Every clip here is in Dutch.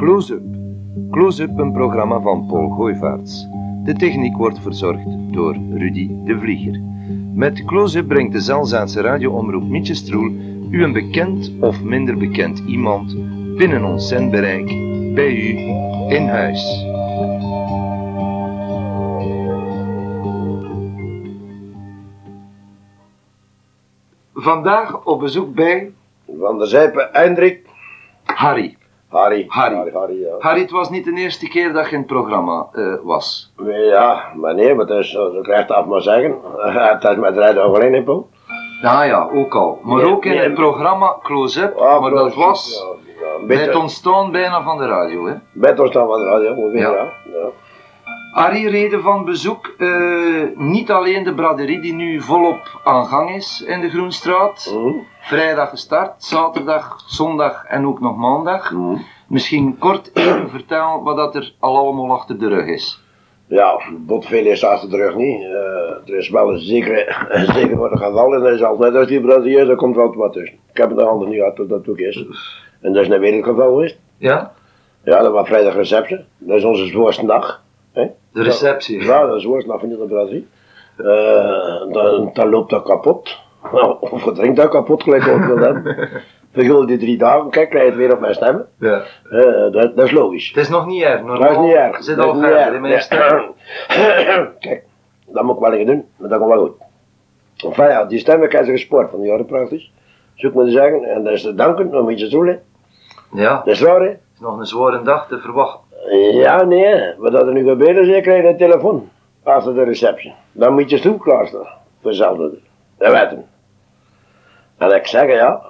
Close-up. Close-up, een programma van Paul Gooivaerts. De techniek wordt verzorgd door Rudy de Vlieger. Met Close-up brengt de Zelzaatse radioomroep Mietje Stroel u een bekend of minder bekend iemand binnen ons zendbereik bij u in huis. Vandaag op bezoek bij Van der Zijpe, Hendrik, Harry. Harry. Harry. Harry, Harry, ja. Harry, het was niet de eerste keer dat je in het programma eh, was. Ja, maar nee, maar dat is, zo krijgt af maar zeggen. Het is met rijden alleen in. Nou ja, ook al. Maar Nee, ook in nee. het programma Close-up, Ah, maar dat was Ja, het ontstaan bijna van de radio. Hè? met ons dan van de radio, ongeveer, Ja. Harry reden van bezoek, eh, niet alleen de braderie die nu volop aan gang is in de Groenstraat. Mhm. Vrijdag gestart, zaterdag, zondag en ook nog maandag. Mhm. Misschien kort even vertellen wat dat er al allemaal achter de rug is. Ja, botveel is achter de rug niet. Eh, er is wel een zekere, een zekere wat geval en dat is altijd als die Braziliër, daar komt wel wat tussen. Ik heb het handen niet gehad dat dat ook is. En dat is een wereldgeval geweest. Ja? Ja, dat was vrijdag receptie. Dat is onze zwaarste dag. De receptie. Ja, dat is zwaarste dag van heel Brazilië. Eh, dan, dan loopt dat kapot. Nou, of je drinkt dat kapot gelijk ook wil hebben. Vergul die drie dagen, kijk, krijg je het weer op mijn stemmen. Ja. Eh, dat, dat is logisch. Het is nog niet erg. Normaal Dat is niet erg. Zit Dat al erg. in mijn. Kijk, dat moet ik wel doen, maar dat komt wel goed. Enfin ja, die stemmen krijgen ze gesport van die jaren praktisch. Zoek me te zeggen, en dat is te danken iets te doen. hè. Ja, Dat is raar, hè? het is nog een zware dag te verwachten. Ja, nee, wat dat er nu gebeurt is, je krijgt een telefoon achter de receptie. Dan moet je stoel klaarstaan, voor zelfde. Dat weten we. En ik zeg, ja,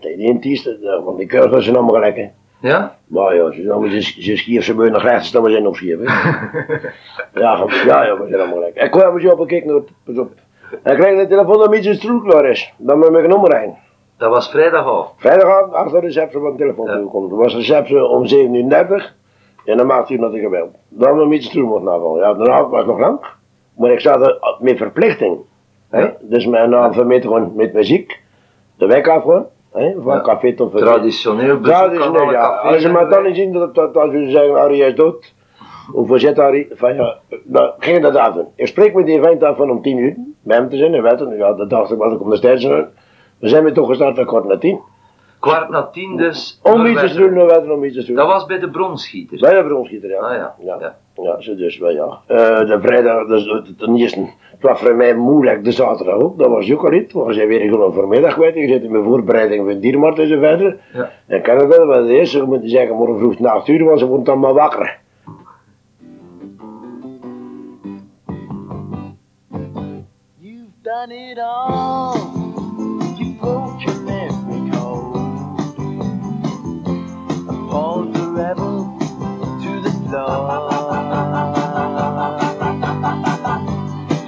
tegen die intieste, want die keuken zijn allemaal gelijk, hè. Ja? Maar ja, ze dan ze ze schier ze naar rechts, dan we zijn opschieten. ja, ja, ja, we zijn allemaal gelijk. Ik kwam eens op en kijk pas op. En ik krijg de telefoon dat iets stoel klaar is. Dan moet ik nummer rijden. Dat was vrijdagavond. Vrijdagavond achter de receptie van de telefoon Ja. toegekomen. Toen was receptie om 7 uur 30 en dan maakte hij naar de gebeld. Dan moet iets stoel moeten navallen. Ja, de avond was nog lang, maar ik zat er met verplichting. Hè? Ja. Dus mijn naam met gewoon met muziek, de weg af gewoon, hè? van Ja. café tot Traditioneel bezoek ja, Als je maar dan niet zien dat, dat als we zeggen, Harry is dood, of zitten Harry, van ja, dan ging dat af. Ik spreek met die vent af van om tien uur, bij hem te zijn, en weet je, ja, dat dacht ik, was ik om de zijn. We zijn weer toch gestart van kort na tien. Kwart na tien dus. Om naar iets te doen, we om iets te doen. Dat was bij de bronschieter. Bij de bronschieter, ja. Ah ja. Ja, ja. ja zo dus wel, ja. Eh, de vrijdag, dus, de, ten eerste, het was voor mij moeilijk, de zaterdag ook, dat was ook al niet. We zijn weer gewoon vanmiddag kwijt, je zit in mijn voorbereiding van diermarkt en zo verder. Ja. En kan het wel, want de eerste moet je zeggen, morgen vroeg na acht uur, want ze worden dan maar wakker. You've done it all.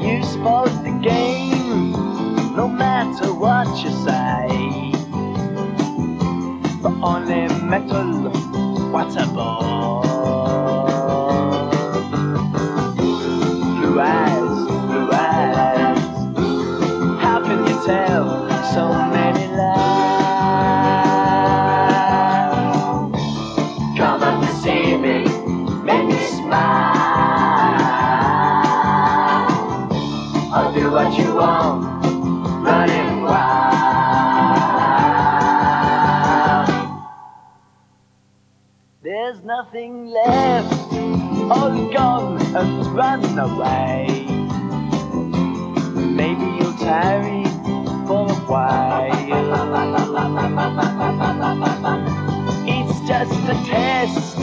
You spoke the game, no matter what you say. But only metal, what a bore. Nothing left, all gone and run away. Maybe you'll tarry for a while. It's just a test,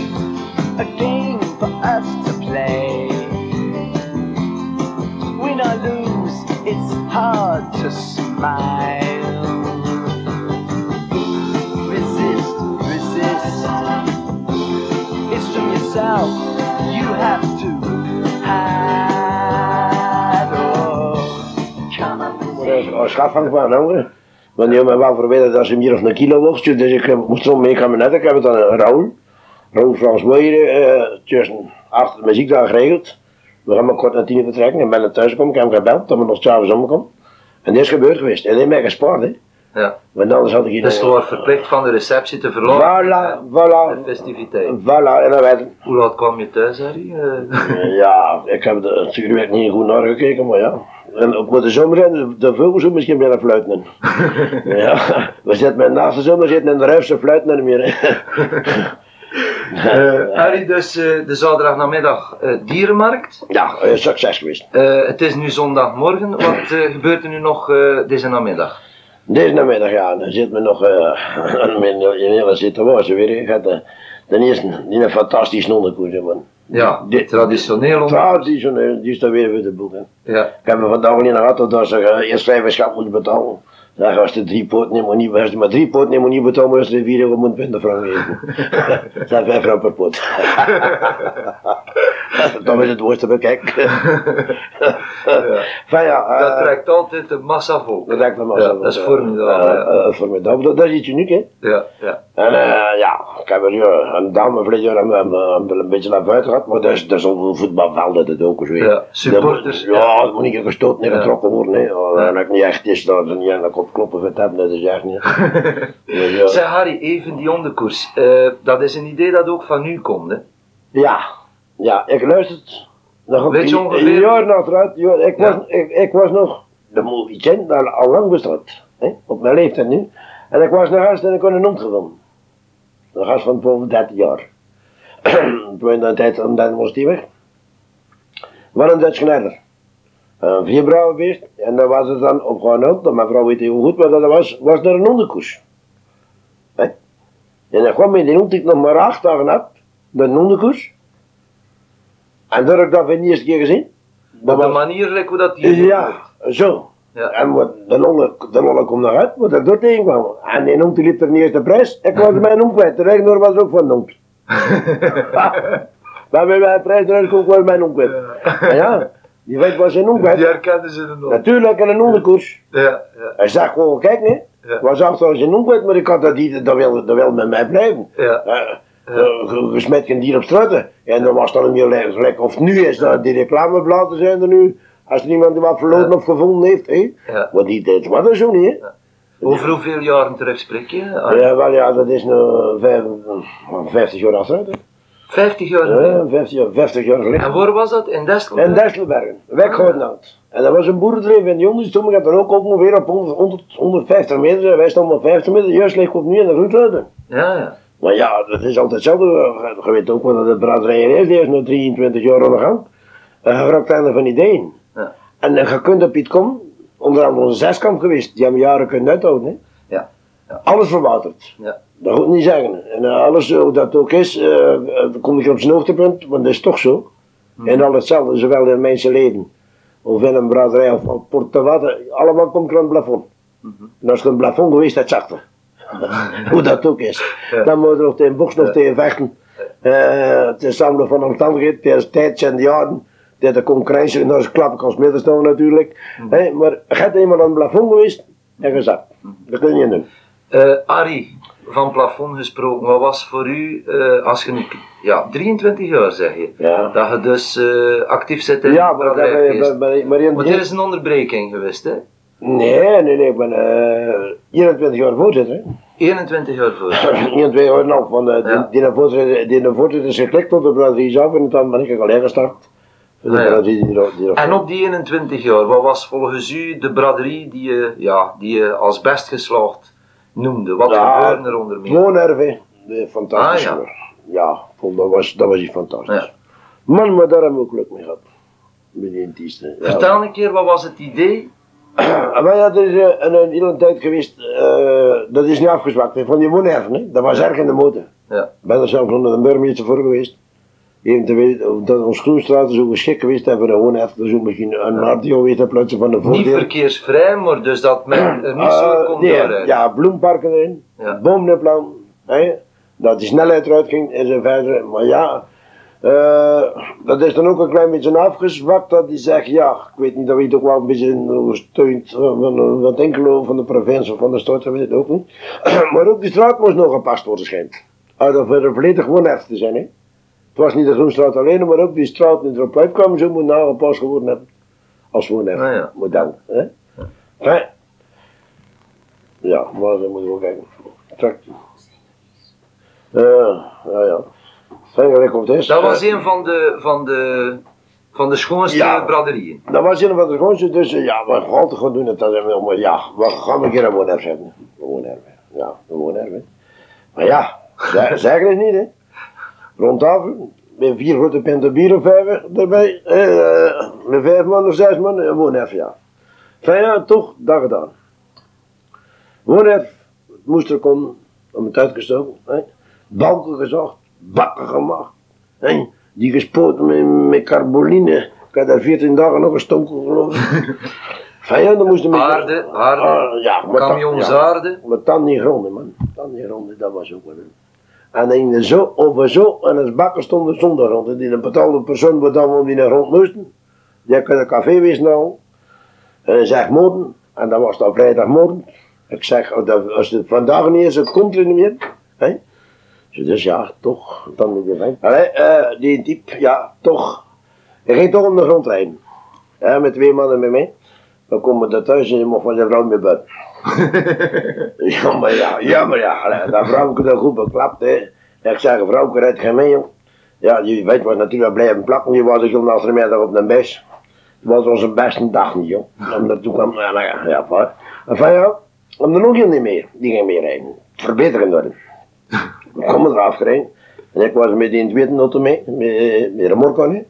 a game for us to play. Win or lose, it's hard to smile. Afhang van andere. Want die hebben me wel verweten dat ze meer of een kilo woog. Dus ik heb- moest erom mee kabinet. Ik heb het dan een Raoul. Raoul Frans Meijer, eh tussen achter de muziek daar geregeld. We gaan maar kort na tien vertrekken. En ben naar thuis gekomen. Ik heb hem gebeld dat we nog s'avonds omkomen. En dit is gebeurd geweest. En die heeft mij gespaard, hè. Ja. Want anders had ik hier... Dus je wordt verplicht van de receptie te verloren. Voilà, De voilà. festiviteit. Voilà, en dan ik. Hoe laat kwam je thuis, Harry? Eh, Ja, ik heb natuurlijk niet goed naar gekeken, maar ja. En op de zomer zijn de, ook misschien willen fluiten. ja, we zitten met naast de zomer zitten in de ruimste fluiten niet meer. Harry, dus eh, de zaterdagnamiddag eh dierenmarkt. ja, succes geweest. Het is nu zondagmorgen. Wat gebeurt er nu nog deze namiddag? Deze namiddag, ja, dan zit me nog uh, in hele situatie weer. Ik had de, de eerste, die een fantastisch onderkoers, man. Ja, Dit- traditioneel. Traditioneel, die is daar weer voor de boek, hè. Ja. Ik heb me vandaag niet gehad dat ze uh, eerst vijf schap moeten betalen. Dan was de drie poten niet, maar niet, als je maar drie poten niet, moet niet betalen, maar als de vier euro moet vinden frank geven. Dat zijn vijf frank per pot. dat is het woordste bekijk. Van ja, Dat eh, trekt altijd een massa volk. dat trekt me Ja, dat is formidabel. Uh, ja. uh, formidabel. Dat, is iets uniek, hè. Ja, ja. En eh, ja, ik heb er ja, een dame vorig jaar een, beetje naar buiten gehad, maar dat is, dat is op een voetbalveld dat het ook is weer. Ja, supporters, Ja, dat moet niet gestoten en Ja. getrokken worden. Hè. Ja. En dat ik niet echt is, dat ze niet aan de kop kloppen hebben, dat is echt niet. Dus, ja. Zeg Harry, even die onderkoers. Eh, dat is een idee dat ook van u komt, hè? ja, ja, ik luister het. Nog Weet je een- ongeveer- Een jaar na achteruit, ja, ik, was, ik, ik was nog, de movie dat al lang bestaat. Hè, op mijn leeftijd nu. En ik was naar huis en ik had een hond gevonden. Een gast van boven 30 jaar. Toen in de tijd, om dan was die weg. Wat een Dutch knarder. Een vierbrouw geweest. En dan was het dan op gewoon uit. Mijn vrouw weet heel goed wat dat was. Was er een hondenkoers. Hè? En dan kwam in die hond ik nog maar acht dagen had. De hondenkoers. En dat heb ik dat voor de eerste keer gezien. Dat Op de was, manier hoe dat hier ja, zo. Ja. En wat, de longen, de longen komt naar uit, wat ik door tegenkwam. En die die liep er niet eens de prijs. Ik was mijn hond kwijt. De eigenaar was ook van hond. Maar bij mijn prijs eruit komt was mijn kwijt. En ja, die weet was zijn hond Die kwijt. herkenden ze er nog. Natuurlijk in een hondenkoers. Ja, ja, Hij zag gewoon, kijk nee. Ja. Was achter zijn hond kwijt, maar ik had dat niet, dat wil, dat wil met mij blijven. ja. Uh, gesmet geen dier op straten. En dan was dan niet meer gelijk. Of nu is dat, die reclamebladen zijn er nu. Als er iemand die wat verloren of gevonden heeft, hè. Want die was dat zo niet, hè. Over hoeveel jaren terug spreek je? Harry? Ja, wel ja, dat is nu vijf, uh, 50 jaar achteruit, hè. 50 jaar Ja, geleden. 50 jaar, 50 jaar geleden. En waar was dat? In Destel? In Destelbergen, Weghoudnaald. En dat was een boerendrijf en die jongens stonden er ook ongeveer op 100, 100, 150 meter. Wij stonden op 50 meter, juist ligt op nu in de route. Ja, ja. Maar ja, dat is altijd hetzelfde. Je weet ook wel dat het braderij is, die is nu 23 jaar aan de gang. En je raakt einde van ideeën. Ja. En eh, je kunt op iets komen, onder andere onze zeskamp geweest, die hebben jaren kunnen uithouden. Hè. Ja. Ja. Alles verwaterd. Ja. Dat moet ik niet zeggen. En eh, alles hoe dat ook is, eh, eh, dan kom ik op zijn hoogtepunt, want dat is toch zo. Mhm. En al hetzelfde, zowel in mensenleden, of in een braderij of op Portavatte, allemaal komt er een plafond. Mhm. En als er een plafond geweest, dat zachte. Hoe dat ook is. Ja. Dan moet je nog tegen of Ja. tegen vechten. Eh, het is samen van omstandigheden, is tijd en jaren. Het is de concurrentie, en dat is klap ik als middenstander natuurlijk. Hè, maar gaat eenmaal aan het plafond geweest, en gezakt. Mhm. Dat kun je doen. Eh Arie, van plafond gesproken, wat was voor u, eh, als je nu, ja, 23 jaar zeg je, Ja. dat je dus actief zit in Ja, maar, dat, braderijfeest. maar, maar, maar in er is een onderbreking geweest, hè? Nee, nee, nee, ik ben eh 21 jaar voorzitter. hè. 21 jaar voor. 21 jaar nog, want eh, Ja. die, die, voorzitter, die voorzitter is geklikt tot de braderie zelf en dan ben ik alleen gestart. Ah, ja. braderie die, die En op die 21 jaar, wat was volgens u de braderie die je, ja, die je als best geslaagd noemde? Wat Ja, gebeurde er onder meer? Woonnerven, de fantastisch. Ah, ja. ja, dat was, dat was iets fantastisch. Man, maar daar hebben we ook geluk mee gehad. Met die. Vertel een keer, wat was het idee? Maar ja, er is eh, een, een hele tijd geweest, eh, dat is niet afgezwakt, van die. Hè. Dat was erg in de motor. Ja. Ik ben er zelf onder de burgemeester voor geweest. Even te weten dat ons Groenstraat zo geschikt geweest hebben, woonerf, dus ook misschien een radio weet te plaatsen van de Niet voordeel. verkeersvrij, maar dus dat men er niet zo Eh, kon nee, doorrijden. ja, bloemparken erin, Ja. bomen in plan, hè, dat die snelheid eruit ging en zo verder. Maar ja, Eh, dat is dan ook een klein beetje afgezwakt dat die zegt, ja, ik weet niet, dat weet ook wel een beetje gesteund van wat enkele van de provincie of van de stad, dat weet ik ook niet. maar ook die straat moest nog gepast worden schijnt. Uit of er volledig woonerf te zijn, hè. Het was niet de Groenstraat alleen, maar ook die straat die erop uitkwam, zo moet nagepast geworden hebben. Als. Ah, ja. Moet dan, hè. Hè? Ja, maar dan moeten we wel kijken. Trek. Ja, ja, ja. Zijn is. Dat was een van de, van de, van de schoonste Ja. braderieën. Dat was een van de grootste, dus eh, ja, we gaan toch gaan doen het, dat is wel, maar ja, we gaan een keer een woonerf zetten. Een ja, een woonerf. hè. Maar ja, zeg, zeg het niet, hè. Rond tafel, met vier grote pinten bier of vijf erbij, eh, met vijf man of zes man, een woonerf, ja. Fijn, ja, toch, dat gedaan. Woonerf, het moest er komen, om het uitgestoken, hè. Balken gezocht, bakken gemaakt. Die gespoten met, met carboline. Ik had daar 14 dagen nog gestonken geloof ik. Ja, dan moesten we... Aarde, aarde, Ah, ja, maar dan- camions ja. aarde. Maar dan niet gronden, man. Dan niet gronden, dat was ook wel. een- En dan ging er zo over zo, en als bakken stonden zonder grond. Die een betaalde persoon wat dan wel die naar grond moesten. Die kon een café wezen nou. En dan zeg morgen, en dat was dan vrijdagmorgen. Ik zeg, oh, als het vandaag niet is, het komt er niet meer. Hè? Dus ja, toch, dan moet je fijn. Allee, eh, die type, ja, toch. Hij ging toch om de grond rijden. Ja, met twee mannen met mij. Dan komen we thuis en je mag van je vrouw mee buiten. Ja, maar ja, ja, maar ja, dat vrouwke dat goed beklapt, hè. Ik zeg, vrouwke rijdt geen mee, joh. Ja, die weet was natuurlijk blijven plakken, die was ik naast de middag op de bes. Het was onze beste dag niet, joh. Omdat toen kwam, ja, nou ja, ja, fijn. Enfin ja, om er nog niet meer, die ging mee rijden. Verbeteren. We komen eraf gereden. En ik was met die tweede auto mee, met, met een hè.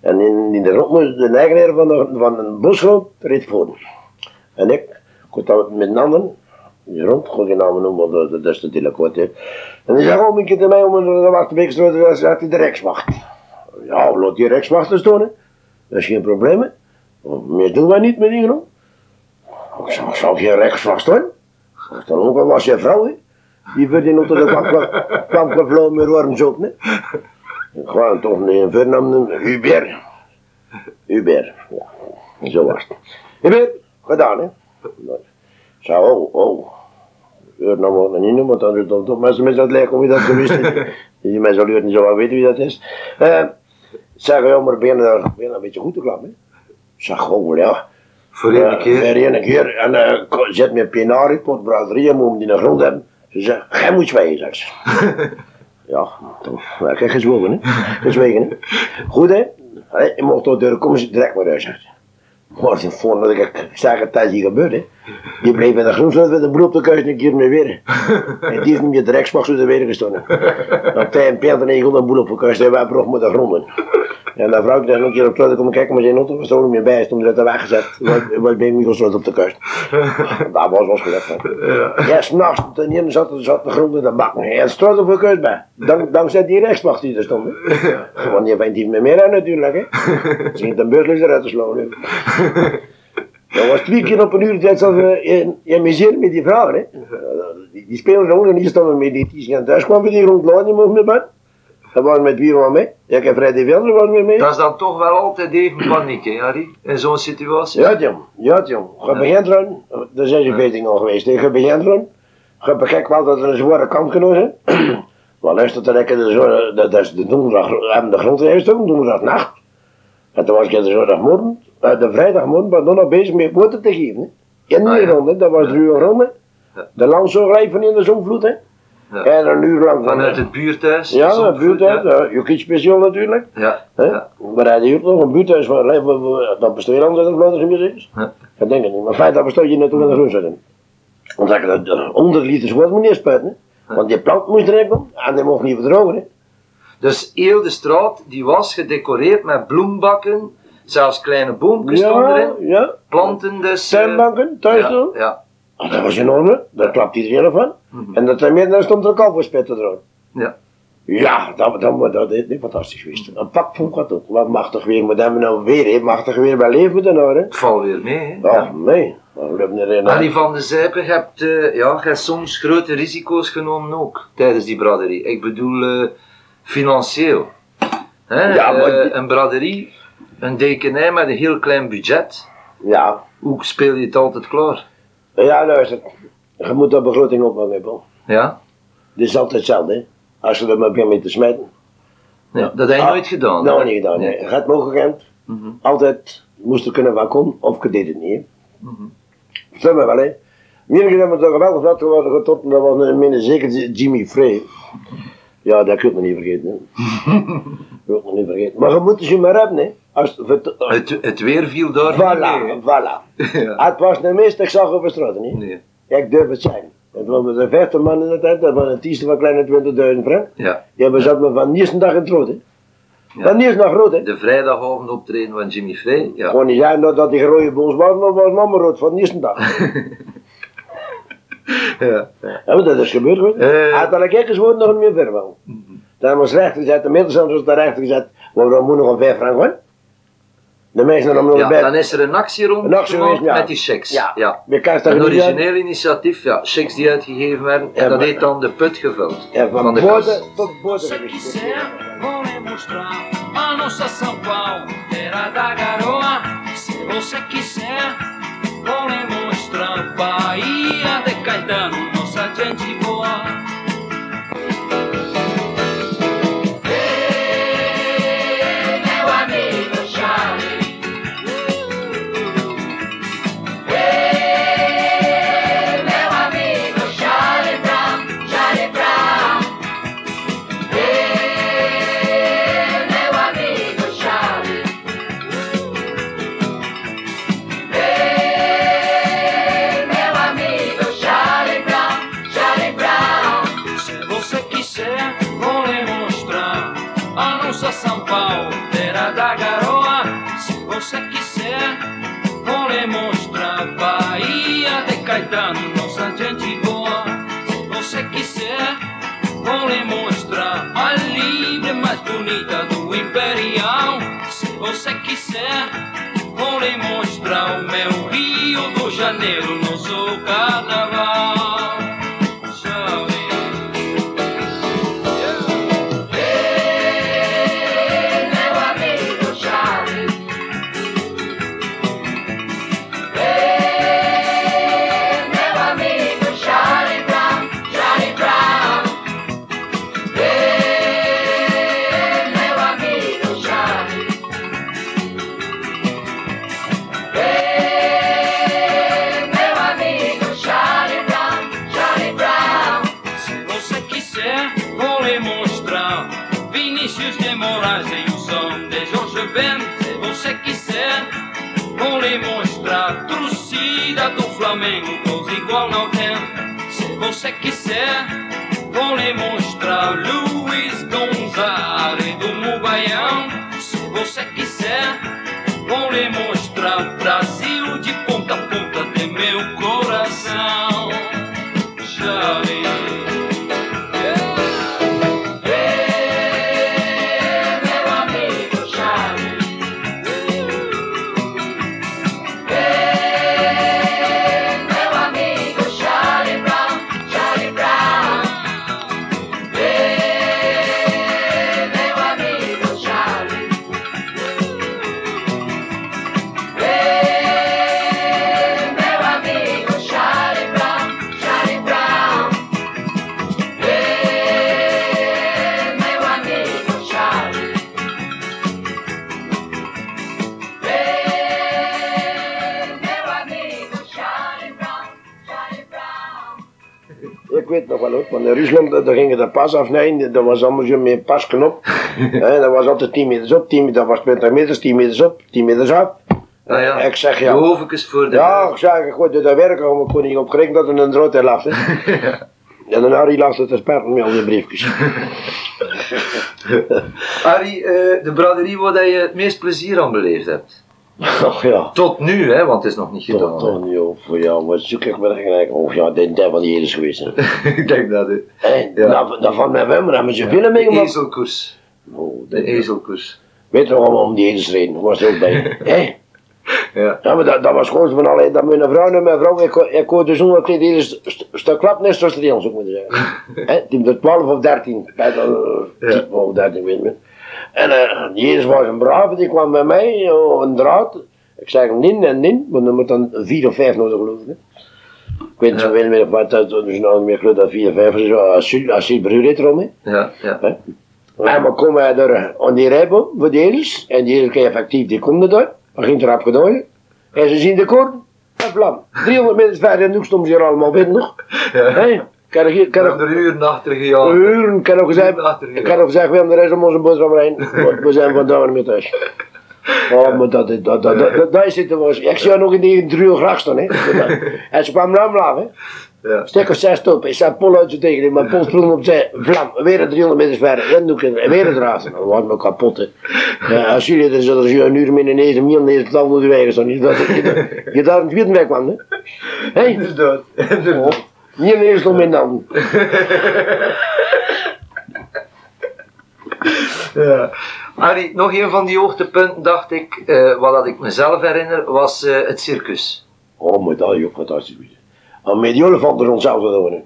En in, de rond de eigenaar van, de, van een reed voor. En ik, ik dat met een ander, die rond, ik geen namen noemen, want dat, is natuurlijk wat. En die zei, oh, ik het mij om een wachtweekstraat, daar staat hij de rekswacht. Ja, laat die rekswacht staan. Dat is geen probleem. Meer doen wij niet met die grond. Ik zou, ik zou geen rekswacht staan. Ik dan ook al was je vrouw, hè. Die die auto kwam, gevlogen met warm zout, hè. Gewoon toch een vernaam, Hubert. Hubert, ja. Zo was het. Hubert, gedaan, hè. Zo, oh, oh. Heur nou maar niet noemen, want dan is het toch mensen met dat lijken wie dat geweest is. Die mensen zullen niet zo wel weten wie dat is. Eh, zeg, ja, maar ben je daar je een beetje goed te klappen? Zeg, gewoon, ja. Voor één keer. Voor één keer. En eh, ko- zet me een penarie, pot braderie, moet hem die naar grond hebben. Ze zegt, jij moet zwijgen, ze. ja, toch. Ik heb gezwogen, hè. Gezwegen, hè. Goed, hè. Hey, je mocht door de deur komen, ze direct maar uit, zegt ze. Maar ze vonden dat ik, ik het tijdens hier gebeurd, hè. Die bleef in de groenstraat met een broer op de kuis een keer mee weer. En die is niet de reksmacht zo de weer gestonden. Dan tijd een peert en een een boel op de kuis, en wij broeg met de gronden. En dat vrouw is nog een keer op terug komen kijken, maar zijn auto was er ook niet meer bij, stond er weggezet. Wat wat ben ik niet op de kust. Dat was was gelukt. hè. Ja, s'nachts, zat, zat de grond in de bak. En straat op de kust bij. Dank, dankzij die rechtsmacht die er stond. hè. Want je bent niet meer meer aan natuurlijk. Hè. Ze ging de beurs eruit te slaan. Dat was twee keer op een uur tijd zat we in, in museum met die vragen. Hè. Die, die spelen rond en hier stonden met die die gaan thuis kwamen die rond Laan, die mocht mee bij. Was met wie van mij. Ja, ik heb Freddy was met mij. Dat is dan toch wel altijd even paniek, hè, Harry? In zo'n situatie. Ja, jong. Ja, jong. Je begint. Daar zijn ze veertien al geweest. Je begint erin. Je begrijpt wel dat er een zware kant genoeg is. Maar luister te lekker, de dat is de donderdag, hebben de grond eerst ook, donderdagnacht. En toen was ik de zondagmorgen, eh, de vrijdagmorgen, maar dan nog bezig met water te geven. Hè. In Ah, die ja. ronde, dat was drie uur ronde. De lang zo rijven in de zonvloed, hè. Ja. Een uur lang. Vanuit het buurthuis. Ja, een buurthuis, ja. je kiest speciaal natuurlijk. Ja. Ja. Maar hij heeft nog een buurthuis van dat bestaat hier anders dan Vlaanderen museums. Ja. Ik denk het niet, maar feit dat bestaat hier naartoe in de. Dan zeg ik dat de 100 liters water moet niet spuiten. Hè? Want die plant moest erin komen en die mocht niet verdrogen. Hè? Dus heel de straat die was gedecoreerd met bloembakken, zelfs kleine boompjes Ja, erin, ja. planten dus. eh, Tuinbanken, thuis ja, Ah, Dat was in orde, daar klapt iedereen van. Mhm. En dat er daar stond er een kalverspitten eraan. ja. Ja, dat, dat, dat, is fantastisch geweest. Een pak vond ik dat ook. Wat machtig weer, maar dan nou weer, hè. machtig weer bij leven moeten houden. Het valt weer mee. Hè? Oh, Ja. nee. We hebben. Harry van de Zijpen, je hebt, eh, ja, je hebt soms grote risico's genomen ook tijdens die braderie. Ik bedoel, eh, financieel. Hè? Ja, maar Eh, een braderie, een dekenij met een heel klein budget. Ja. Hoe speel je het altijd klaar? Ja, luister. Je moet dat begroting ophangen, Paul. Ja? Dit is altijd hetzelfde, hè. Als je er maar begint mee te smijten. Nee, dat heb je Ah, nooit gedaan. Nou, niet gedaan, nee. Je gaat mogen gekend. Mhm. Altijd moest er kunnen van komen, of je deed het niet, hè. Mhm. Zeg maar wel, hè. Meer hebben we toch geweldig dat geworden getot, dat was een minder zeker Jimmy Frey. Ja, dat kun je nog niet vergeten, hè. Dat nog niet vergeten. Maar je moet je maar hebben, hè. Als, het, Het, het weer viel daar voilà, mee, voilà. ja. Het was de meeste ik zag de straat, niet? Nee. Ik durf het zijn. Het waren er 50 man in de tijd, dat was een tieste van kleine 20.000 frank. Ja. We zaten me van de eerste dag in het rood, hè. Ja. Van de eerste dag rood, hè. De vrijdagavond optreden van Jimmy Frey. Ja. Gewoon niet zijn dat, dat die rode bons was, maar was mama rood van de eerste dag. ja. Ja, maar dat is gebeurd, hoor. Eh. Had dat ik eens woord nog niet meer ver wel. Dan was rechter gezet, de middelstand was daar rechter gezet, waarom moet nog een 5 frank hoor? De mensen hebben nog Ja, bij. dan is er een actie rond Een actie geweest, ja. met die checks. Ja. ja. Een origineel initiatief, ja, checks die uitgegeven werden, en dat heet dan de put gevuld Ja, van, van de boorden kas. tot boorden Se geweest. quiser, vou lhe mostrar a nossa São Paulo, terra da garoa. Se você quiser, vou lhe mostrar Bahia de Caetano, nossa gente Caetano, nossa gente boa. Se você quiser, vou lhe mostrar a livre mais bonita do Imperial. Se você quiser, vou lhe mostrar o meu Rio do Janeiro, nosso carnaval. Rusland daar daar gingen de pas afsnijden, dat was allemaal zo met een pasknop. Hè, dat was altijd 10 meters op, 10 meter, dat was 20 meters, 10 meters op, 10 meters af. Ah, ja. Ik zeg De ja. hoofdjes voor de... Ja, ik zeg, ik gooi dat werken, maar ik kon niet op gerekend dat er een drood in lag. En daarna die lag het te sperren met al die briefjes. Harry, eh, de braderie waar je het meest plezier aan beleefd hebt. Och ja. Tot nu, hè, want het is nog niet gedaan. Toch, toch niet op. Ja, wat zoek ik met gelijk. Oh ja, dit is van die is geweest. Ik denk dat het. Hé, Ja. dat, dat van mijn wemmer hebben ze veel De meegemaakt. ezelkoers. Oh, De ezelkoers. Weet je nog allemaal om die ezels reden? Was er ook bij. Hé? Ja. Ja, maar dat, dat was gewoon van alle, dat mijn vrouw en mijn vrouw, ik, ik hoorde zo'n dat st st stuk klapnest zoals het ons ook moeten zeggen. Hè, die de 12 of 13, bij de, Ja. 10 of 13 weet niet. En eh, die eerste was een brave, die kwam bij mij, oh, een draad. Ik zeg nin en nin, want er moet dan vier of vijf nodig geloof ik. hè. Ik weet niet zo veel meer wat dat is nou niet meer geloof dat vier, vijf is. Asiel, asielberuur heet erom, hè. Ja, ja. Hè? En we komen er eh, aan die rijboom voor de eens. En die is effectief, die komt er daar. We ging erop gedooien. En ze zien de koorden. En vlam. 300 meter verder en nu stonden ze hier allemaal binnen nog. Hé, kan Ik kan heb ik... er uren achter gejaagd. Uren, kan ook gezegd, ik kan ook gezegd, we hebben de rest om onze boterham heen. We- We zijn vandaag niet meer thuis. Oh, maar dat, is- dat, dat, dat, dat, zit er was. Ik zie nog in die drie graag staan, hè. En ze kwam af, hè. Ja. Stek of zes top. Ik zei pol uit zijn tegen, maar pol sprong op zijn vlam. Weer een 300 meter verder. En het. Weer het razen. Dat was me kapot. hè. Ja, als jullie er zullen een uur minder deze mil deze tal moeten wegen. Zo niet dat je, daar een tweede weg kwam. hè. Hé, Inderdaad. Inderdaad. Om in de handen. Ja. Arie, nog een van die hoogtepunten dacht ik, eh, wat dat ik mezelf herinner, was eh, het circus. Oh, maar dat is ook fantastisch. En met die olifanten rond zelf doen. hè.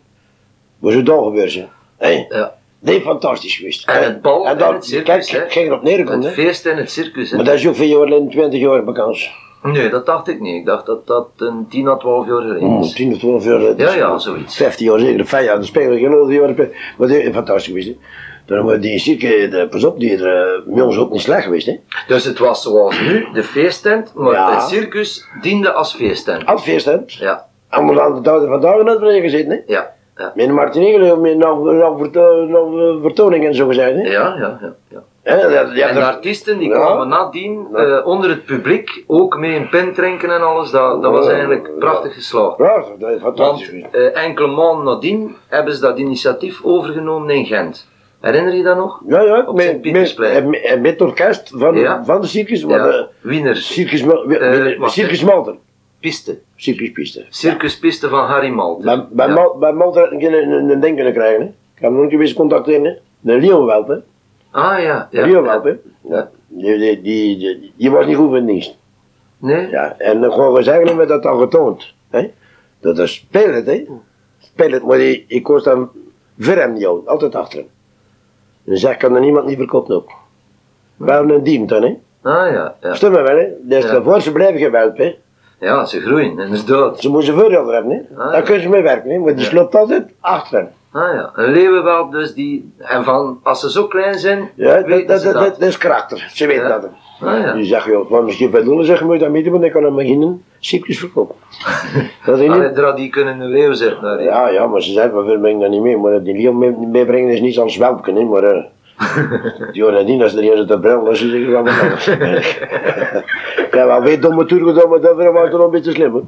Wat is er dan gebeurd, hè? Hé, Ja. dat is fantastisch geweest. En het bal en dan, het circus, kijk, hè. Ging erop neerkomen, Het hè. feest en het circus. Hè. Maar dat is ook veel jaar geleden, 20 jaar bekend. Nee, dat dacht ik niet. Ik dacht dat dat een 10 à 12 jaar geleden Mm, is. 10 of 12 jaar. dat Ja, ja, zoiets. 15 jaar zeker, 5 jaar, dan spelen we. Maar dat is fantastisch geweest. Hè. Dan wordt die zieke, de, pas op, die er bij ons ook niet slecht geweest. Hè. Dus het was zoals nu, de feesttent, maar Ja. het circus diende als feesttent. Als feest, hè. Ja, Allemaal aan de dagen vandaag net weer gezeten. Hè. ja, ja. Met Martinegel, met nog, nog, nog eh, vertoningen en zo gezegd. Hè. Ja, ja, ja. ja. Dat- En de artiesten die Ja. kwamen nadien eh, onder het publiek, ook mee een pen drinken en alles, dat, dat was eigenlijk ja. prachtig geslaagd. Ja, dat is fantastisch Want eh, enkele maanden nadien hebben ze dat initiatief overgenomen in Gent. Herinner je dat nog? Ja, ja, op met, met, met, met orkest van, van de circus, Ja, Wiener circus, Eh, circus hè. Malten, Piste. circuspiste. Circuspiste van Harry Malten. Bij, bij, Ja. Mal, bij Malta had ik een, een, een ding kunnen krijgen. Hè. Ik heb nog een keer eens contact in. Hè. De hè. Ah ja, ja. Hè. ja. Die, die, die, die, die was niet goed in dienst. Nee? Ja. En dan gewoon we zeggen hebben we dat al getoond. Hè. Dat is speel het, hè. Speel het, maar ik, ik koos dan voor hem jou, altijd achter hem. En dan zeg kan er niemand niet verkopen ook. We hebben een team dan, hè. Ah ja, ja. Me wel, hè. Dus Ja. daarvoor ze blijven gewelp, hè. Ja, ze groeien, inderdaad. Ze moeten voordeel hebben, hè. Ah, Daar ja. kunnen ze mee werken, hè. Maar die Ja. sloopt altijd achter hem. Ah ja, een leeuwenwelp dus die... En van, als ze zo klein zijn, Ja, dat, dat, dat, dat. dat, dat is karakter. Ze weten dat. Ah ja. Die zeggen, joh, wat misschien bij Doelen zeggen, moet je dat meten, want ik kan hem beginnen ziekjes verkopen. dat is niet... die kunnen een leeuw zetten. daar. Ja, ja, maar ze zeggen, waarom breng ik dat niet mee? Maar die leeuw mee- meebrengen is niet als welpken, hè, maar... eh die horen nadien, als er zit te brengen, dan zie ik wel wat anders. ja, wel weet domme toer maar dat was toch een beetje slim, hoor.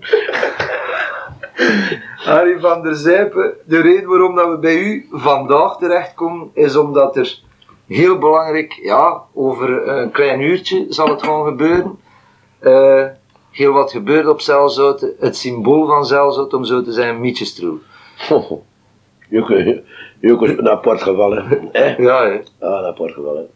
Harry van der Zijpen, de reden waarom dat we bij u vandaag terechtkomen, is omdat er heel belangrijk, ja, over een klein uurtje zal het gewoon gebeuren. eh, heel wat gebeurt op Zelzout, het symbool van Zelzout, om zo te zijn, Mietjestroel. Joke, is een apart gevallen. hè? Ja, hè. Ja, een apart gevallen.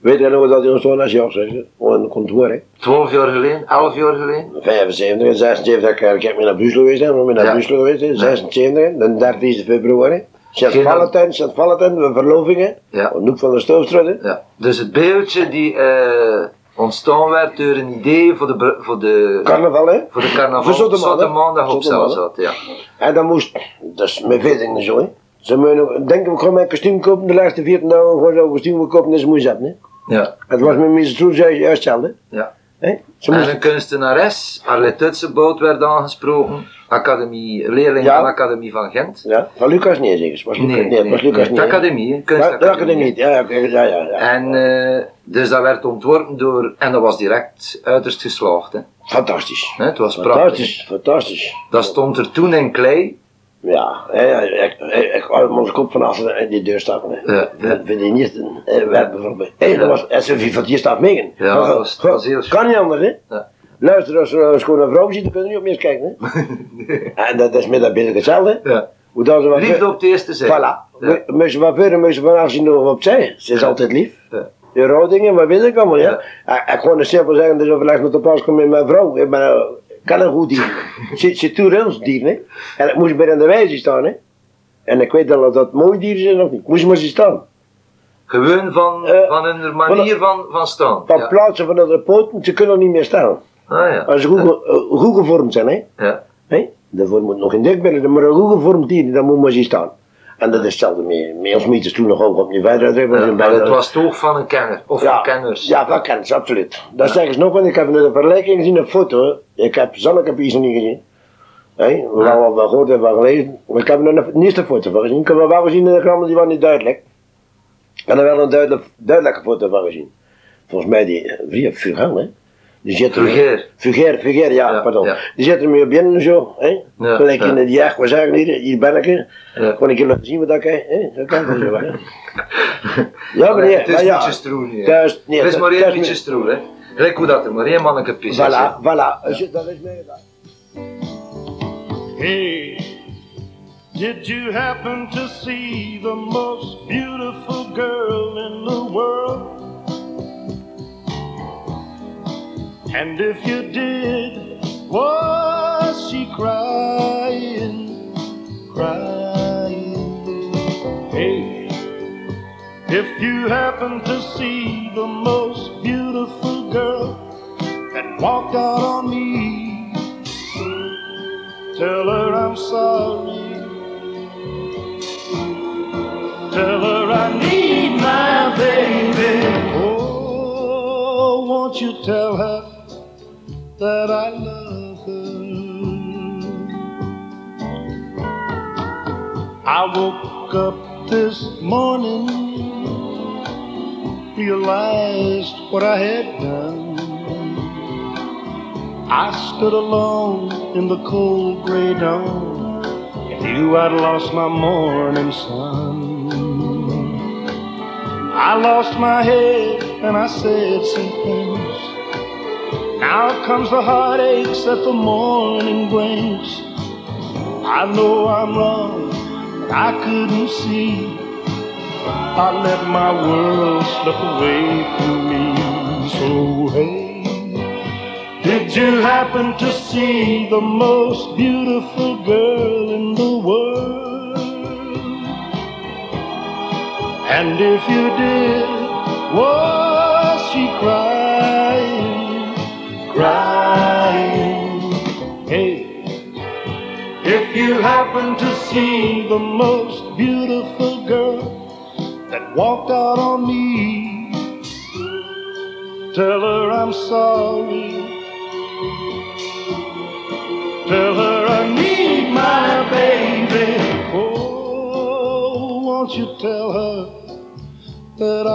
Weet je nog dat hij ons naar jou zegt? Op een kantoor, hè? 12 jaar geleden, 11 jaar geleden. 75 en 76, ik, ik heb mee naar Brussel geweest, hè, zijn naar Ja. Brussel geweest, hè, 26, de 13 februari. Sint Geen- Valentijn, Sint Valentijn, we verlovingen, Ja. Noek van de Stoofstraat. hè. Ja. Dus het beeldje die eh, ontstaan werd door een idee voor de, voor de, Carnaval, hè? voor de carnaval, Voor Zotte Zotte Maandag. op. Ja. En dan moest, dat is met veel dingen zo, hè. Ze moeten denken we gewoon mijn kostuum kopen, de laatste 14 dagen gewoon zo'n kostuum kopen, dat is moeilijk, hè. Ja. Het was met Mrs. Troes juist hetzelfde. Ja. Hè? Ze En moest, een kunstenares, Arlette Tutseboot, werd aangesproken. Academie, leerling Ja. van de Academie van Gent. ja, van Lucas niet het was Lucas, nee, het was Lucas de niet. hè. academie, kunstacademie. de academie, ja, ja, ja, ja. En eh, dus dat werd ontworpen door, en dat was direct uiterst geslaagd. Hè. Fantastisch. Hè, Het was prachtig. Fantastisch, fantastisch. Dat stond er toen in klei. Ja, ik, hou mijn kop van achter in die deur. Hè. Ja, ja. Dat vind ik niet een werk bijvoorbeeld. Hé, dat was je van die staat meegen. Ja, dat was- dat was heel Kan niet anders, hè? Ja. Luister, als er een schone vrouw ziet, dan kun je niet op meer kijken, hè? En dat is met dat beeld hetzelfde. hè. Ja. Hoe dat ze wat Liefde op het eerste zicht. Voilà. Ja. Moest je wat verder, moest je van afzien nog opzij. Ze is Ja. altijd lief. Ja. De rouwdingen, wat weet ik allemaal, ja. Ik, ik gewoon simpel zeggen, dus overleg met de pas komen met mijn vrouw. Ik ben, kan een goed dier. Ze ze doet ons dier, hè. En ik moest bij aan de wijze staan, hè. En ik weet al of dat mooi dier is of niet. Moest maar zien staan. Gewoon van, Eh, van hun manier van, van staan. Van Ja. plaatsen van de poten, ze kunnen niet meer staan. Ah ja. Als ze goed, goed gevormd zijn, hè. ja. hè? Daarvoor moet nog geen dik billen, maar een goed gevormd dier, dan moet maar zien staan. En dat is hetzelfde mee, met ons meters toen nog ook op je verder. Ja, maar het was toch van een kenner, of van kenners. Ja, van kenners, absoluut. Dat zeggen ze nog, want ik heb net een vergelijking gezien, een foto. Ik heb Zanneke Pies niet gezien. Hé, we hebben wel gehoord en wel gelezen. Maar ik heb er nog niet de foto van gezien. Ik heb wel gezien in de kranten, die waren niet duidelijk. En er wel een duidelijk, duidelijke foto van gezien. Volgens mij die, eh, wie, Fugel, hè? Die zit er Vulgair. Fuger, Fuger, ja, Ja, pardon. ja. Die zit er mee op binnen zo, hè? Ja, Gelijk ja. in die jacht, wat zeggen hier, hier ben ik, hè? Keer laten zien wat ik, hè? Zo kan zo, hè? Ja, maar nee, het is ja. mietjes stroen hier. Thuis, nee, het is maar één stroen, hè. Gelijk hoe dat er maar één manneke pis is, hè. Voilà, voilà. Als je- Dat is mij gedaan. Hey, did you happen to see the most beautiful girl in the world? And if you did, was she crying, crying? Hey, if you happen to see the most beautiful girl that walked out on me, Tell her I'm sorry. Tell her I need my baby. Oh, won't you tell her I woke up this morning, realized what I had done. I stood alone in the cold gray dawn and knew I'd lost my morning sun. I lost my head and I said some things. Now comes the heartaches that the morning brings. I know I'm wrong, I couldn't see. I let my world slip away from me. So hey. Did you happen to see the most beautiful girl in the world? And if you did, was she crying, crying? You happen to see the most beautiful girl that walked out on me, tell her I'm sorry. Tell her I need my baby. Oh, won't you tell her that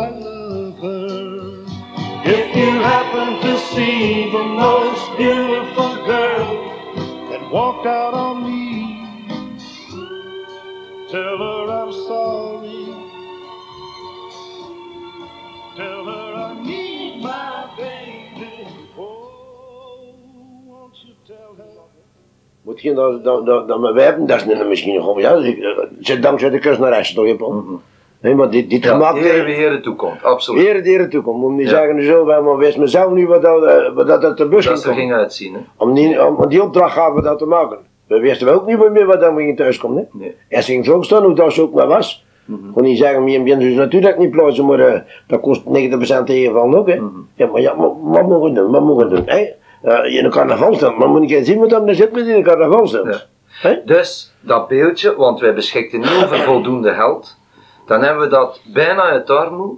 Je dat, dat, dat, dat we hebben, dat is niet misschien nog ja, ik, eh, zit dankzij de kunstenares toch, Japan? Nee, maar dit, dit. Ja, gemaakt hier wie hier toekomt, absoluut. Heren, heren toekomt. Moet niet Ja. zeggen zo, maar wist mezelf niet wat dat, eh, wat dat uit de bus Dat ging ze er ging uitzien, hè. Om die, om, om die opdracht gaven we dat te maken. We wisten ook niet meer wat dan we gingen thuiskomen. Hè? Nee. Eerst ging het ook staan hoe dat zo ook maar was. Mhm. Kon niet zeggen, meer bien dus natuurlijk niet plaatsen, maar eh, dat kost 90% tegenvallen ook. Hè? Mhm. Ja, maar ja, maar, wat mogen we doen? Wat mogen we doen? Hè? Eh, in een carnavalstent, maar moet je zien wat dan er zit met in een carnavalstent. Hè? Dus dat beeldje, want wij beschikten niet over voldoende geld, dan hebben we dat bijna uit armoe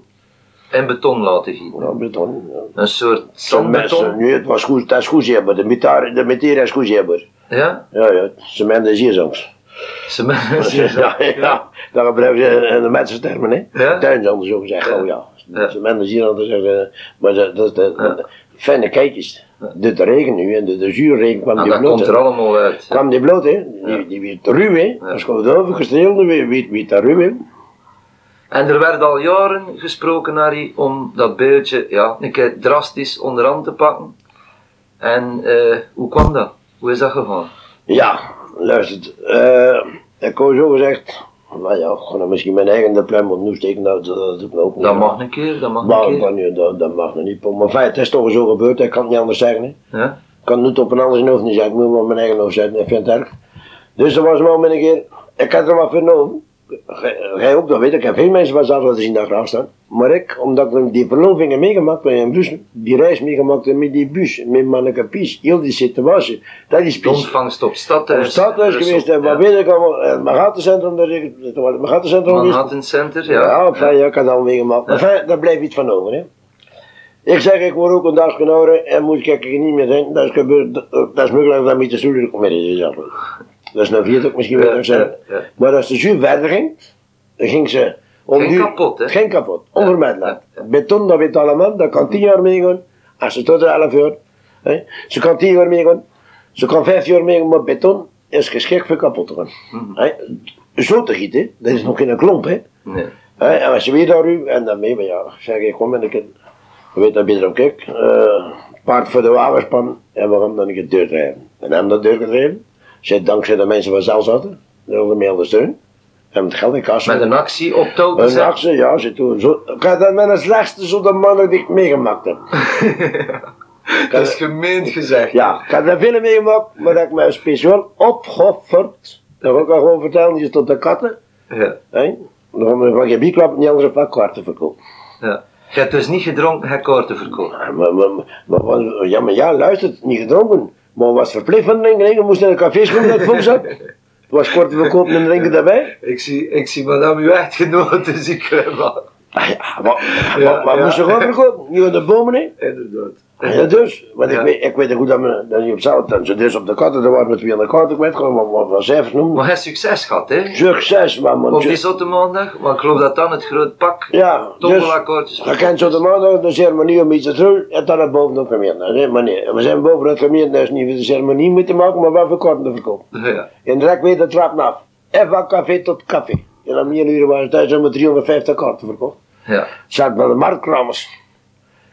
in beton laten gieten. Ja, beton. Ja. Een soort zandbeton. nu, het was goed, dat is goed hebben. De metaar, de is goed hebben. Ja, Ja, ja, cement is hier soms. cement. Ja, ja, daar gebruiken ze in de mensentermen, hè. Ja? Zo gezegd, Ja. oh ja. Ja. Cement is hier zeggen, maar dat, dat, dat, Ja. Fijne kijkjes. De regen nu, en de, de zuurregen kwam En die dat bloot. komt er allemaal uit. kwam die bloot, hè. Die, die werd ruw, hè. Als je wie, wie, wie dat ruw, hè. En er werd al jaren gesproken, Harry, om dat beeldje ja, een keer drastisch onderhand te pakken. En eh, hoe kwam dat? Hoe is dat gegaan? Ja, luister, eh ik had zo gezegd, nou ja, nou misschien mijn eigen de pluim op nu steken, dat, dat doet me ook niet. Dat mag een keer, dat mag Maar een keer. dat, niet, dat, dat mag nog niet. Maar feit, het is toch zo gebeurd, ik kan het niet anders zeggen. Hè. Ja? Ik kan het niet op een ander hoofd niet zeggen, ik moet maar op mijn eigen hoofd zetten, ik vind het erg. Dus dat was wel een keer, ik had er wat vernomen. Gij gij ook, dat weet ik. Ik heb veel mensen van zaterdag zien daar graag staan. Maar ik, omdat ik die verlovingen meegemaakt heb in Brussel, die reis meegemaakt heb met die bus, met Manneke Pies, heel die situatie, dat is De ontvangst op Op stadhuis. stadhuis Brussel, geweest, en wat ja. weet ik allemaal, en het is- het was het Manhattan-centrum geweest. Manhattan Center, Ja, ja. enfin, ja, ik had al meegemaakt. Maar enfin, daar blijft iets van over, hè. Ik zeg, ik word ook een dag ouder en moet ik er niet meer zijn. Dat is gebeurd, dat is mogelijk dat met de stoel ook mee is. Dat is nou vier ook misschien wel Ja. Maar als de juif verder ging, dan ging ze... om Geen kapot, hè? Geen kapot, onvermijdelijk. Beton, dat weet allemaal, dat kan tien jaar meegaan. Als ze tot de elf jaar, hè. Ze kan tien jaar meegaan, ze kan vijf jaar meegaan, maar beton is geschikt voor kapot te gaan. Mhm. Zo te gieten, dat is nog geen klomp, hè. Nee. En als je weer daar u, en dan mee, maar ja, zeg ik, kom en ik, je weet dat beter ook ik, paard voor de wagenspan en we gaan dan een keer deur rijden. En hebben dat deur gedreven, zit dankzij de mensen van zelf zaten, dat wilden mij ondersteunen. En het geld in kas. Met een actie op touw Een gezet. actie, ja, ze toen zo, had dat met een slechtste zo de mannen die ik meegemaakt heb. Dat is gemeend gezegd. Ja, ik had er veel meegemaakt, maar dat ik mij speciaal opgeofferd, dat wil ik al gewoon vertellen, die tot de katten, Ja. hè. Dan gaan we van geen bieklap niet andere pakkaarten verkopen. ja. Je hebt dus niet gedronken, je kaarten verkopen. Ja, maar, maar, maar, maar- ja, maar ja, luister, niet gedronken. Maar was verplicht van drinken, drinken, moest in een café schoenen dat vol. Het was kort verkopen en drinken daarbij. Ik zie, ik zie madame uw echtgenote ziek hebben. Ah, ja, maar, Ja, maar, moest je gewoon verkopen? Niet aan de bomen, hè? Inderdaad. Ja, dus, want ik, weet, ik weet goed dat we dat niet op zout dan. Ze dus op de katten, er waren met 200 kaarten kwijt, gewoon wat, wat, noemen. Maar hij heeft succes gehad, hè? Succes, man. man. Op die zotte maandag, maar ik geloof dat dan het groot pak Ja, dus, tommelakkoordjes je kent zo de maandag, de ceremonie om iets te doen, en dan naar boven op gemeente. Nee, maar nee, we zijn boven het gemeente, dat is niet voor de ceremonie moeten maken, maar wel voor kaarten te verkopen. Ja. En direct weer de trap af. En van café tot café. En om 1 uur waren thuis met 350 kaarten verkocht. Ja. Zat bij de marktkramers.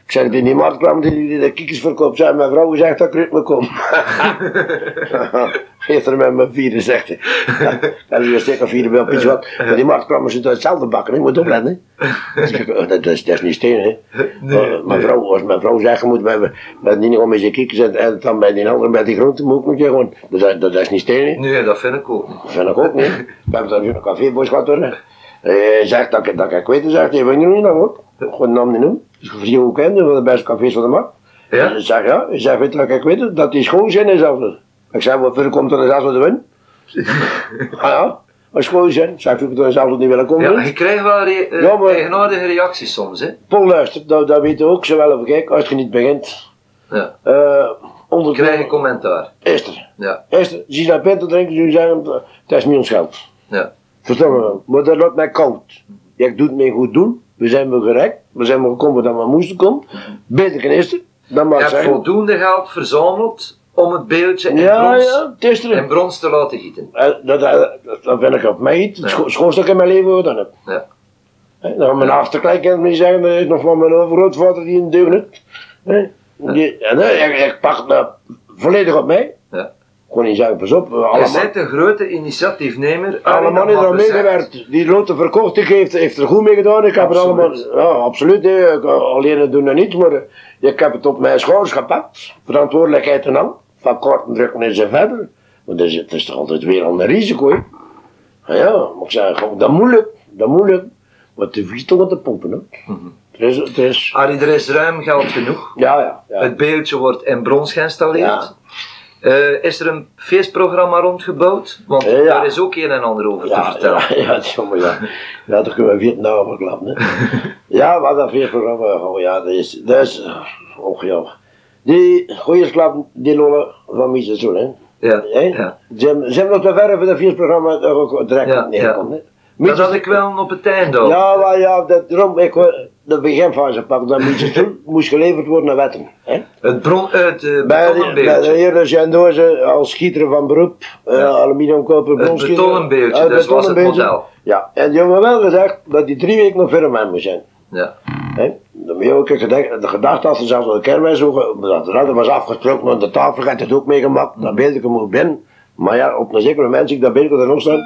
Ik zeg, die, die marktkramers die, die de kiekers verkoopt, zei mijn vrouw zegt dat ik eruit moet komen. Er met mijn vieren, zegt hij. Ja, en die steek of bij op iets wat. Maar die marktkramers zitten hetzelfde bakken, je moet opletten. Ik oh, dat, is, dat is niet steen, hè. Nee, mijn vrouw, als mijn vrouw zegt, moet bij, bij die gewoon met je kiekers en, en dan bij die andere, bij die groenten moet ik moet je gewoon. Dat, dat, dat is niet steen, hè. Nee, dat vind ik ook niet. Dat vind ik ook niet. We hebben daar een caféboys gehad hoor. Hij zegt dat ik, dat ik weet, zegt hij, wil je niet nog hoor? Gewoon naam niet noemen. Dus ik hoe kende, van de beste cafés van de markt. Ja? Hij zegt ja, hij zegt, weet dat ik weet, dat die schoon zijn is zelfs. Ik zeg, wat komt er zelfs de win? ah ja, als schoon zijn, zeg ik dat zelfs niet willen komen. Ja, je krijgt wel re eh, Ja, maar- eigenaardige reacties soms, hè? Paul luistert, dat, dat weet je ook, zo wel of kijk, als je niet begint. Ja. Uh, onder Krijg je commentaar. Esther, Ja. Esther, zie je dat pint te drinken, ze zeggen, dat is niet ons geld. Ja. Verstaan we wel. Maar dat laat mij koud. Ik doe het mij goed doen. We zijn we gerekt. We zijn we gekomen dat we moesten komen. Beter kan Esther. Dan Je mag hebt zijn. voldoende geld verzameld om het beeldje in, Ja, brons, ja, het is in brons te laten gieten. Eh, Dat, dat, dat vind ik op mij het Ja. scho- schoonste ik in mijn leven gedaan heb. Ja. Dan mijn achterkleinkinderen niet zeggen, dat is nog van mijn overgrootvader die een. Die- En eh, ik, ik pak dat volledig op mij. Gewoon zeggen, pas op, Je allemaal. bent een grote initiatiefnemer. Alle Allee, mannen dat die gezegd. meegewerkt, die loten verkocht, heeft, heeft er goed mee gedaan. Ik heb het allemaal, Absoluut. ja, absoluut. Ik, alleen het doen er niet, maar eh, ik heb het op mijn schouders gepakt. Verantwoordelijkheid en al. Van korten drukken en zo verder. Want het is, het is toch altijd weer een risico, hè. Ja, maar ik zeg, gewoon, dat moeilijk, dat moeilijk. Maar te vies toch te pompen, hè. Mhm. Het is, is, Arie, er is ruim geld genoeg. ja, ja. ja. Het beeldje wordt in brons geïnstalleerd. Ja. Eh, is er een feestprogramma rondgebouwd? Want Ja. daar is ook een en ander over te Ja, vertellen. ja, ja, jammer, ja. Ja, daar kunnen we Vietnam verklappen, hè. ja, wat dat feestprogramma, oh ja, dat is, dat is, oh ja. Die gooiersklap, die lollen van Mises doen, hè. Ja, ja. Ze ze hebben nog te verre voor dat feestprogramma er ook direct Ja, neerkomt, hè. Dat had ik wel op het einde. Ja, maar ja, dat, daarom, ik de beginfase dat Mises doen, moest geleverd worden naar wetten, hè. Het, bron, het uh, Bij de, bij de heren als schieter van beroep, eh Ja. aluminiumkoper, Het bronschieter. betonnen beeldje, Eh, dus was het model. Ja, en die hebben wel gezegd dat die drie weken nog verder met moest zijn. Ja. Hè? Dan moet je ook gedacht, de gedachte had ze zelfs de kermis ook, dat dat was afgesproken aan de tafel, had het ook meegemaakt, dat beeldje moet binnen. Maar ja, op een zeker moment zie ik dat beeldje er nog staan.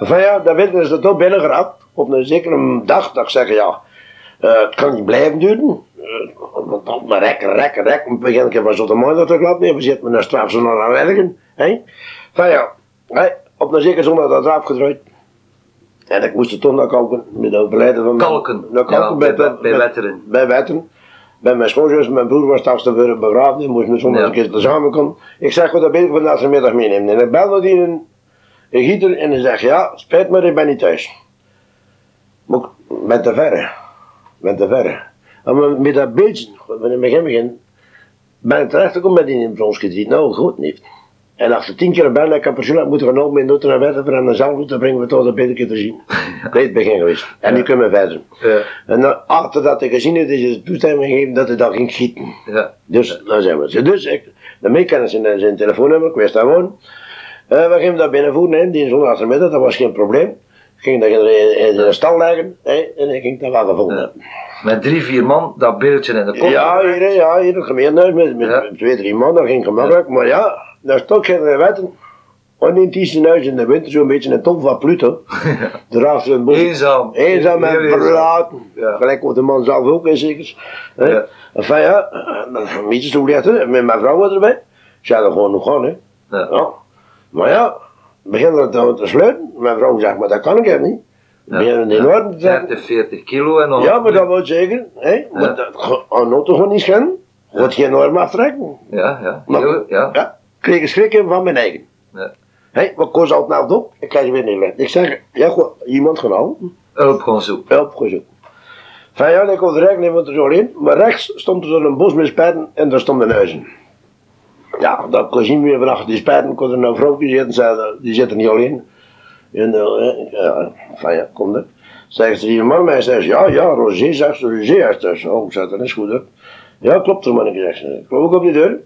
Van ja, dat is er toch binnen geraakt. Op een zekere dag dat ik zeg, ja, eh, het kan niet blijven duren. Uh, want dan maar rekken, rekken, rekken. Op het begin ik van zo'n maandag te klap neer, we zitten met een straf zo naar aan werken. Hè? Van ja, hè, op een zekere zondag dat eraf gedraaid. En ik moest er toch naar kalken, met de overlijden van mijn- Kalken. Naar kalken Ja, bij, bij- bij Wetteren. Bij Wetteren. Bij mijn schoonzus, mijn broer was straks te worden begraven, die moest me soms Ja. een keer tezamen komen. Ik zeg, wat dat ben ik vandaag de middag meenemen. En ik belde die een, een gieter en hij zegt, ja, spijt me, ik ben niet thuis. Maar ik ben te verre. Ben te verre. En met- dat beeldje, wanneer ik begin begin, ben ik terecht gekomen met die in ons gedriet. Nou, goed niet. En als tien keer ik heb persoonlijk moeten gaan op mijn dochter naar Wetten en dan zelf te brengen we tot een beter keer te zien. Dat is het begin geweest. En nu kunnen we verder. Ja, En dan, achter dat ik gezien heb, is je toestemming gegeven dat hij dat ging schieten. ja. Dus, dan zijn we het. Dus, ik, daarmee kennen ze zijn, zijn telefoonnummer, ik wist dat gewoon. Eh, we gingen dat binnenvoeren, hè, die zondagmiddag, dat was geen probleem. Ik ging dat in, in de stal leggen, hè, en ik ging gevonden Ja. hebben. Met drie, vier man, dat beeldje in de kop. Ja, hier, ja, hier, het gemeentehuis met, met Ja. twee, drie man, dat ging gemakkelijk. Maar ja, daar stond geen wetten. En in het huis in de winter zo'n beetje een tom van Pluto. Erachter een bos. Eenzaam. Eenzaam en verlaten. Ja. Gelijk wat de man zelf ook is zeker. Hè? Ja. Enfin ja, een beetje zo letten, met mijn vrouw erbij. Zei er gewoon nog gaan, hè. Ja. Ja. Maar ja, begin er dan te sluiten. Mijn vrouw zegt, maar dat kan ik niet. Ja. Beginnen in orde te zeggen. 30, 40 kilo en nog. Ja, maar dat wil zeker, hè. Maar dat de auto gewoon niet schenden. Wordt geen norm aftrekken. Ja, ja. Maar- Heel, ja. Ja, ik kreeg een schrik in van mijn eigen. Ja. Hé, wat kost altijd nou op? Ik krijg je weer neerleggen. Ik zeg, ja, gewoon, iemand gaan halen. Hulp gewoon zoeken. Help gezocht. Van ja, ik kon de rekening want er zo in. Maar rechts stond er zo'n bos met spijten en daar stonden huizen. Ja, dat kon zien weer vanaf die spijten kon er nou vrouwtje zitten, zei, die zitten niet alleen. En eh, ja, van ja, kom er. Zeggen ze die man, mij zegt ja, ja, Roger, zegt ze, Roger is thuis. Oh, ik dat is goed hè. Ja, klopt er man, ik zeg, ik klop ook op die deur.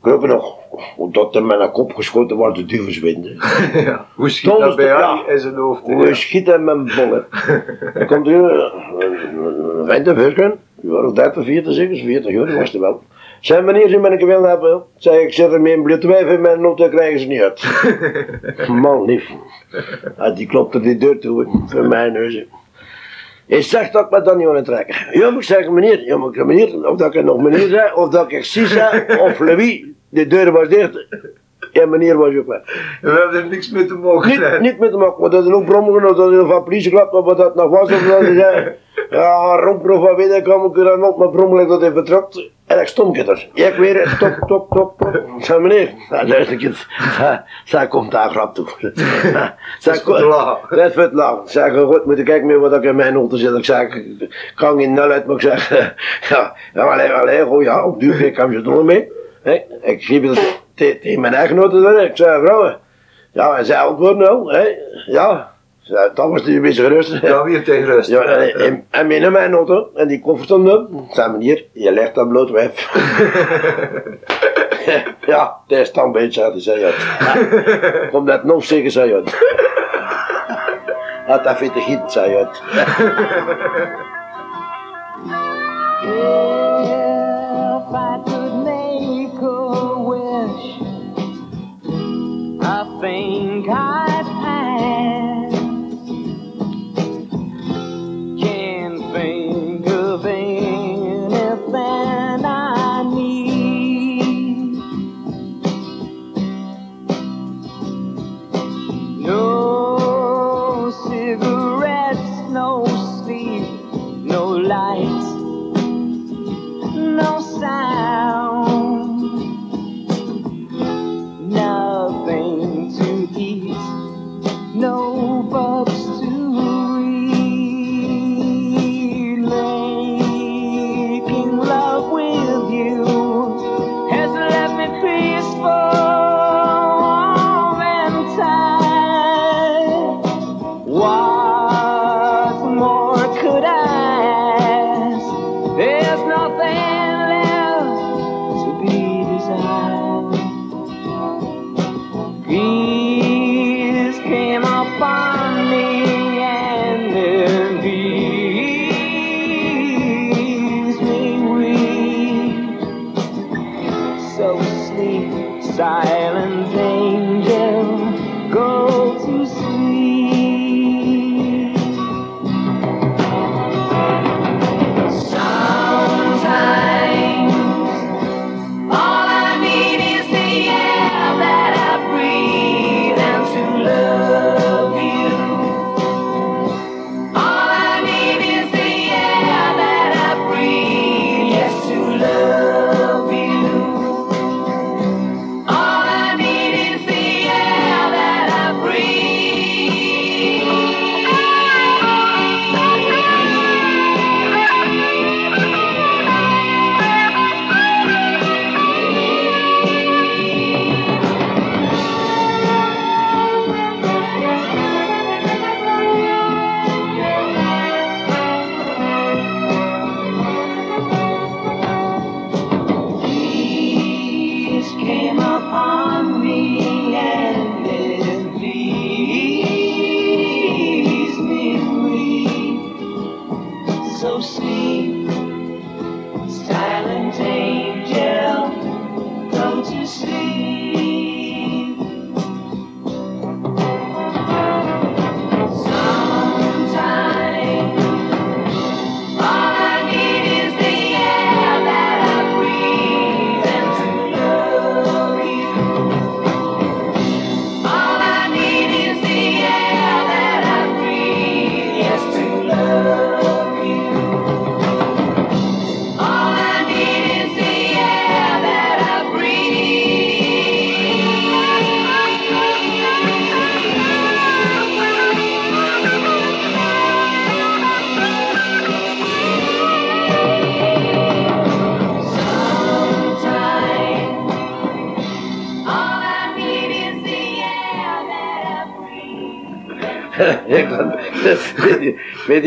Ik loop er nog, hoe dat er met een kop geschoten wordt, de duvers winden. ja. Hoe schiet dat bij ja. in zijn hoofd? Hoe schiet hem met mijn bollen. Dan komt er een vent een jaar of 30, 40 zeker, 40 jaar, dat was er wel. Zijn meneer, ze ben ik wel hebben. Zeg ik, zet er mee een bloedwijf in mijn dan krijgen ze niet uit. Man lief. Ah, die klopt er die deur toe, voor mijn neus. Hij zegt dat ik me dan niet aan trekken. Ja, maar ik zeg meneer, ja, maar ik zeg, meneer, of dat ik nog meneer zei, of dat ik zie zei, of Louis, de deur was dicht. En meneer was ook weg. We hebben er niks mee te mogen. Niet, niet met de mak, maar dat is ook brommelen, of dat is van politie klapt, of wat dat nog was, of dat zei, ja, van weet ik, kwam ik er dan op, maar brommelen dat hij vertrekt, en ik stond er. Ik weer, top, top, top, top. Zei, meneer, nou, luister het, zij- komt daar grap toe. Zij is voor te lachen. Dat is voor het lachen. Zeg, goed, moet ik kijken meer wat ik in mijn auto zit. Ik zeg, ik kan geen nul uit, maar ik zeg, ja, ja, alleen, alleen, ja, op duur ik kan je door mee. Hè? Ik schreef het te- tegen mijn echtgenote, dan. ik zei, vrouwen, ja, en zij antwoordde nou, hè, ja. Dat was die een beetje gerust. Ja, weer tegen rust. Ja, en, en, mijn auto, en die koffer stond op. Ik zei, meneer, je legt dat bloot weg. ja, dat is dan een beetje, hij zei uit. Ja, Komt dat nog zeker, zei uit. Had dat veel te gieten, zei uit. life.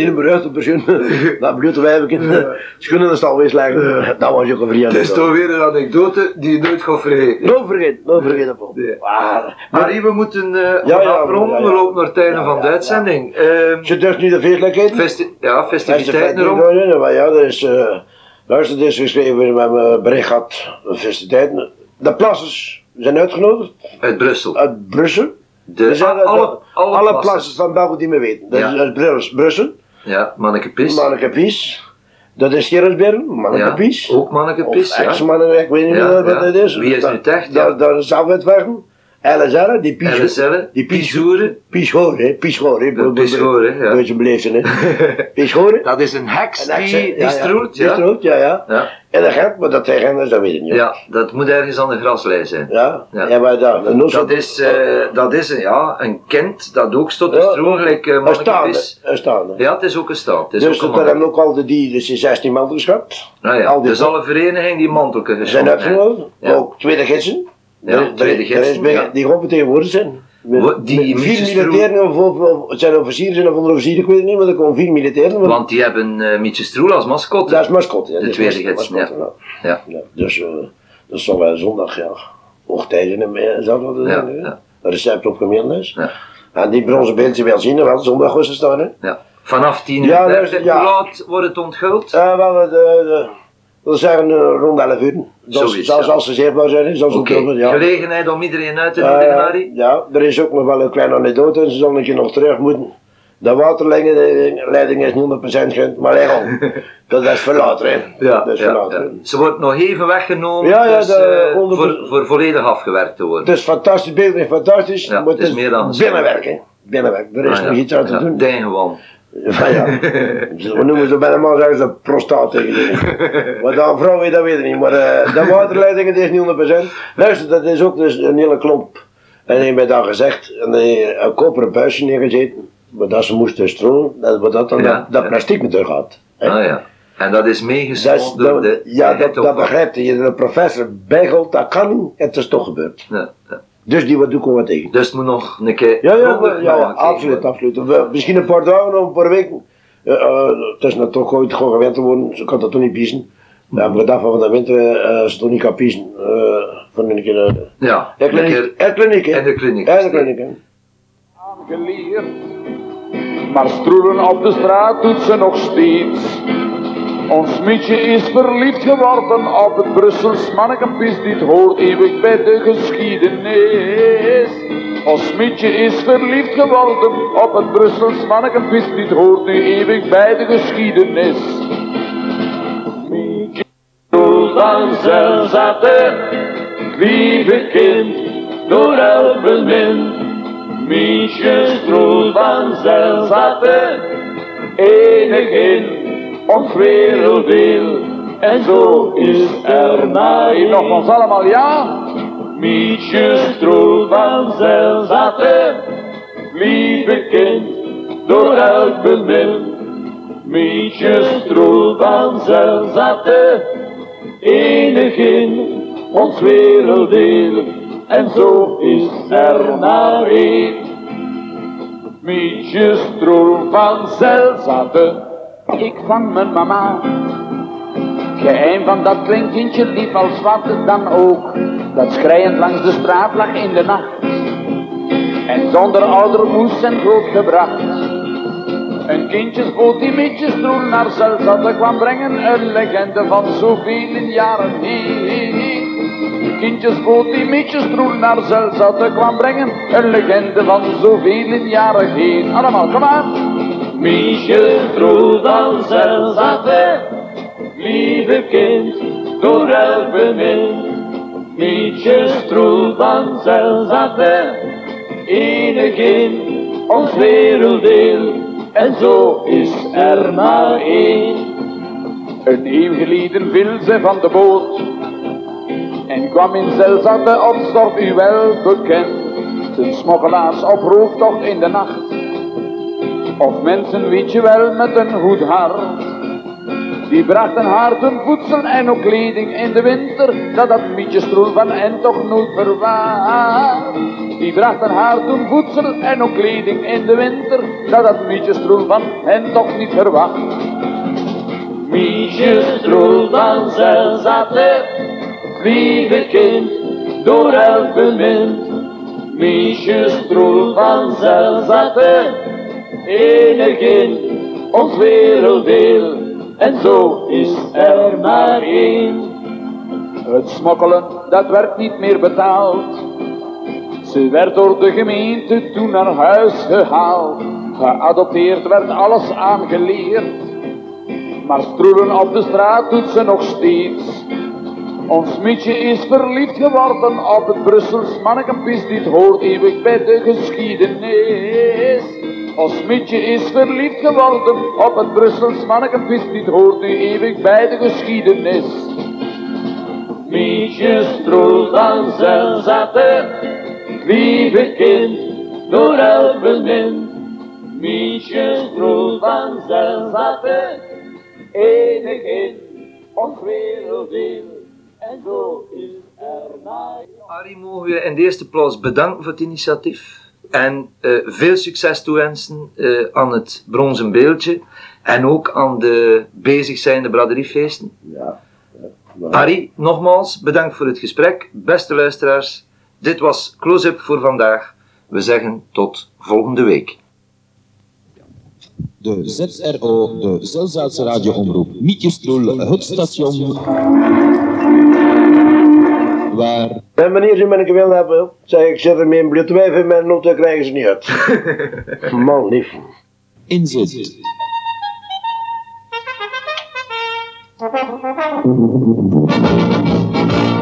Je, een beruchte persoon, dat blote wijven, schoenen in de stal weersleggen, dat was ook een vriend. Het is toch weer een anekdote die je nooit gaat vergeten. Nooit vergeten, nooit vergeten. Paul. Nee. Ah, Maar hier, we moeten eh Ja, ja, afronden, ja, we lopen naar het einde Ja, van ja, de ja. uitzending. Ehm, Zit dus nu de feestelijkheden? festi ja, festiviteiten erom. Maar ja, er is, eh luister, dit is geschreven, we hebben een bericht gehad, de festiviteiten. De plassers zijn uitgenodigd Uit Brussel. uit Brussel. De, zijn alle, alle, alle, plassen. van België die we weten. Dat Ja. is uit Brussel, Brussel Ja, Manneke Pis. Dat is Gerritsbergen, Manneke ja, ook Manneke Pis, Of ja. ex-mannen, ik weet niet meer wat het is. Wie is Dat- nu echt, Dat, ja. dat is afwetwerken. LSR, die die. Pieshoeren. Pieschoor, hè? Pieschoor, hè? De Pieschoren, ja. Beetje beleefd zijn, hè? Pieschoor, hè? Dat is een heks En die, accent, die stroelt, Die ja. stroelt, ja, ja. Ja. En dat gaat, maar dat zijn genders, dat weet ik niet. ja, dat moet ergens aan de graslei zijn. Ja, Ja. ja. maar dat, een nozel- Dat is, eh, dat is een, ja, een kind dat ook te Ja, stroelen, gelijk uh, een staande, Pis. een staande. Ja, het is ook een staat. Het is Dus ook dat een hebben manneke. ook al de die, dus die 16 man geschat. Nou ja, al die dus alle verenigingen die mantelken zijn geschoten uitgenodigd. Ja. Ook tweede gidsen. Ja, Er- er- tweede er is bij-. Die gewoon vertegenwoordigd zijn. Met- die met vier militairen of, het zijn officieren zijn of onderofficieren, ik weet het niet, maar er komen vier militairen. want Want die hebben eh Mietje Stroel als mascotte. dat is mascotte. Ja, De tweede gids, Ja. ja. Dus eh, dat zal wel zondag, ja. Hoogtijden en meer, zou dat Ja, ja. Een recept op gemeen is. Ja. En die bronzen beeldje wel zien, wel zondag was ze staan, hè. Ja. Vanaf 10 uur Ja, 30, luister, ja. hoe laat wordt het onthuld? Eh, wel, de, de, we zeggen eh, rond 11 uur. Zoals ja. als ze zichtbaar zijn, zoals ook okay. ja. gelegenheid om iedereen uit te nodigen, Harry? ja, er is ook nog wel een kleine anekdote, ze zullen een keer nog terug moeten. De waterleiding is niet 100% gent, maar om. Dat is voor later, hè. Ja, dat is ja, voor later. ja. Ze wordt nog even weggenomen Ja, dus, de- eh, voor, voor volledig afgewerkt te worden. Het is fantastisch, beeld is fantastisch, maar het het is is meer dan- binnenwerk, hè. Binnenwerk, er is Ah, nog iets aan te doen. Ja, ja. We noemen ze bij de man zeggen ze prostaat tegen de Wat dan vrouw weet, dat weet ik niet. Maar eh, de waterleidingen die is niet 100%. Luister, dat is ook dus een hele klomp. En hij heeft mij dan gezegd, en hij heeft een koperen buisje neergezeten. Maar dat ze moesten strolen, dat, wat dat dan Ja, dat, plastic met gaat. hè. Ah ja. En dat is door dat, de ja, dat, dat begrijpt hij. De professor bijgelt, dat kan niet. Het is toch gebeurd. Ja, ja. Dus die wat doe ik wat tegen. Dus het moet nog een keer Ja, ja, ja, ja, nagekeken absoluut, absoluut. We- misschien een paar dagen of een paar weken. Eh, eh, het is nou toch ooit gewoon gewend te worden, ze kan dat toch niet piezen. We hebben gedacht van de winter, eh, als ze toch niet kan piezen, eh van een keer. Ja, de een kliniek, keer de kliniek, in de kliniek. Ja, de kliniek, hè. geleerd. Maar stroelen op de straat doet ze nog steeds. Ons mietje is verliefd geworden op het Brussels mannekempis. Dit hoort eeuwig bij de geschiedenis. Ons mietje is verliefd geworden op het Brussels mannekempis. Dit hoort nu eeuwig bij de geschiedenis. Mietje van Zelzate, lieve kind, door elk bemind. Miesje stroel van Zelzate, enig in ons werelddeel. En zo is er na. Nogmaals allemaal ja. Miesje stroel van Zelzate, lieve kind, door elk bemind. Miesje stroel van Zelzate, enig in ons werelddeel. En zo is er maar één. Mietje stroel van Zelzate, ik vang mijn mama. Geheim van dat kleinkindje lief als wat dan ook, dat schreiend langs de straat lag in de nacht. En zonder ouder moest en grootgebracht. Een kindjesboot die mietjestroel naar Zelzate kwam brengen, een legende van zoveel jaren heen. kindjesboot die Mietjestroel naar Zelzate kwam brengen. Een legende van zoveel jaren heen. Allemaal, kom aan. Mietjestroel van Zelzate, lieve kind, door elk bemind. Mietjestroel van Zelzate, enig in ons werelddeel. En zo is er maar één. Een eeuw geleden viel ze van de boot en kwam in Zelzate op stort u wel bekend. Zijn smokkelaars op rooftocht in de nacht, of mensen weet je wel met een goed hart. Die brachten haar ten voedsel en ook kleding in de winter, dat dat mietjestroel van hen toch nooit verwaart. Die brachten haar toen voedsel en ook kleding in de winter, dat dat mietjestroel van hen toch niet verwacht. Mietjestroel van Zelzate, lieve kind, door elk bemind. Mietjestroel van Zelzate, enig in ons werelddeel. En zo is er maar één. Het smokkelen, dat werd niet meer betaald. Ze werd door de gemeente toen naar huis gehaald. Geadopteerd werd alles aangeleerd. Maar stroelen op de straat doet ze nog steeds. Ons Mietje is verliefd geworden op het Brussels mannenkampies. Dit hoort eeuwig bij de geschiedenis. Ons Mietje is verliefd geworden op het Brussels mannenkampies. Dit hoort nu eeuwig bij de geschiedenis. Mietjestroel van Zelzate, lieve kind, door elk bemind. Mietjestroel van Zelzate, enig in ons werelddeel. En zo is er maar... Arie, mogen we in de eerste plaats bedanken voor het initiatief. En eh, veel succes toewensen eh, aan het bronzen beeldje. En ook aan de bezig zijnde braderiefeesten. Ja. Arie, nogmaals bedankt voor het gesprek. Beste luisteraars, dit was Close-up voor vandaag. We zeggen tot volgende week. De ZRO, de Zelzaatse radioomroep Mietjestroel, het station waar En wanneer ze mijn gewil hebben, zeg ik, zet er mijn bloedwijf in mijn noten, krijgen ze niet uit. Man, lief. in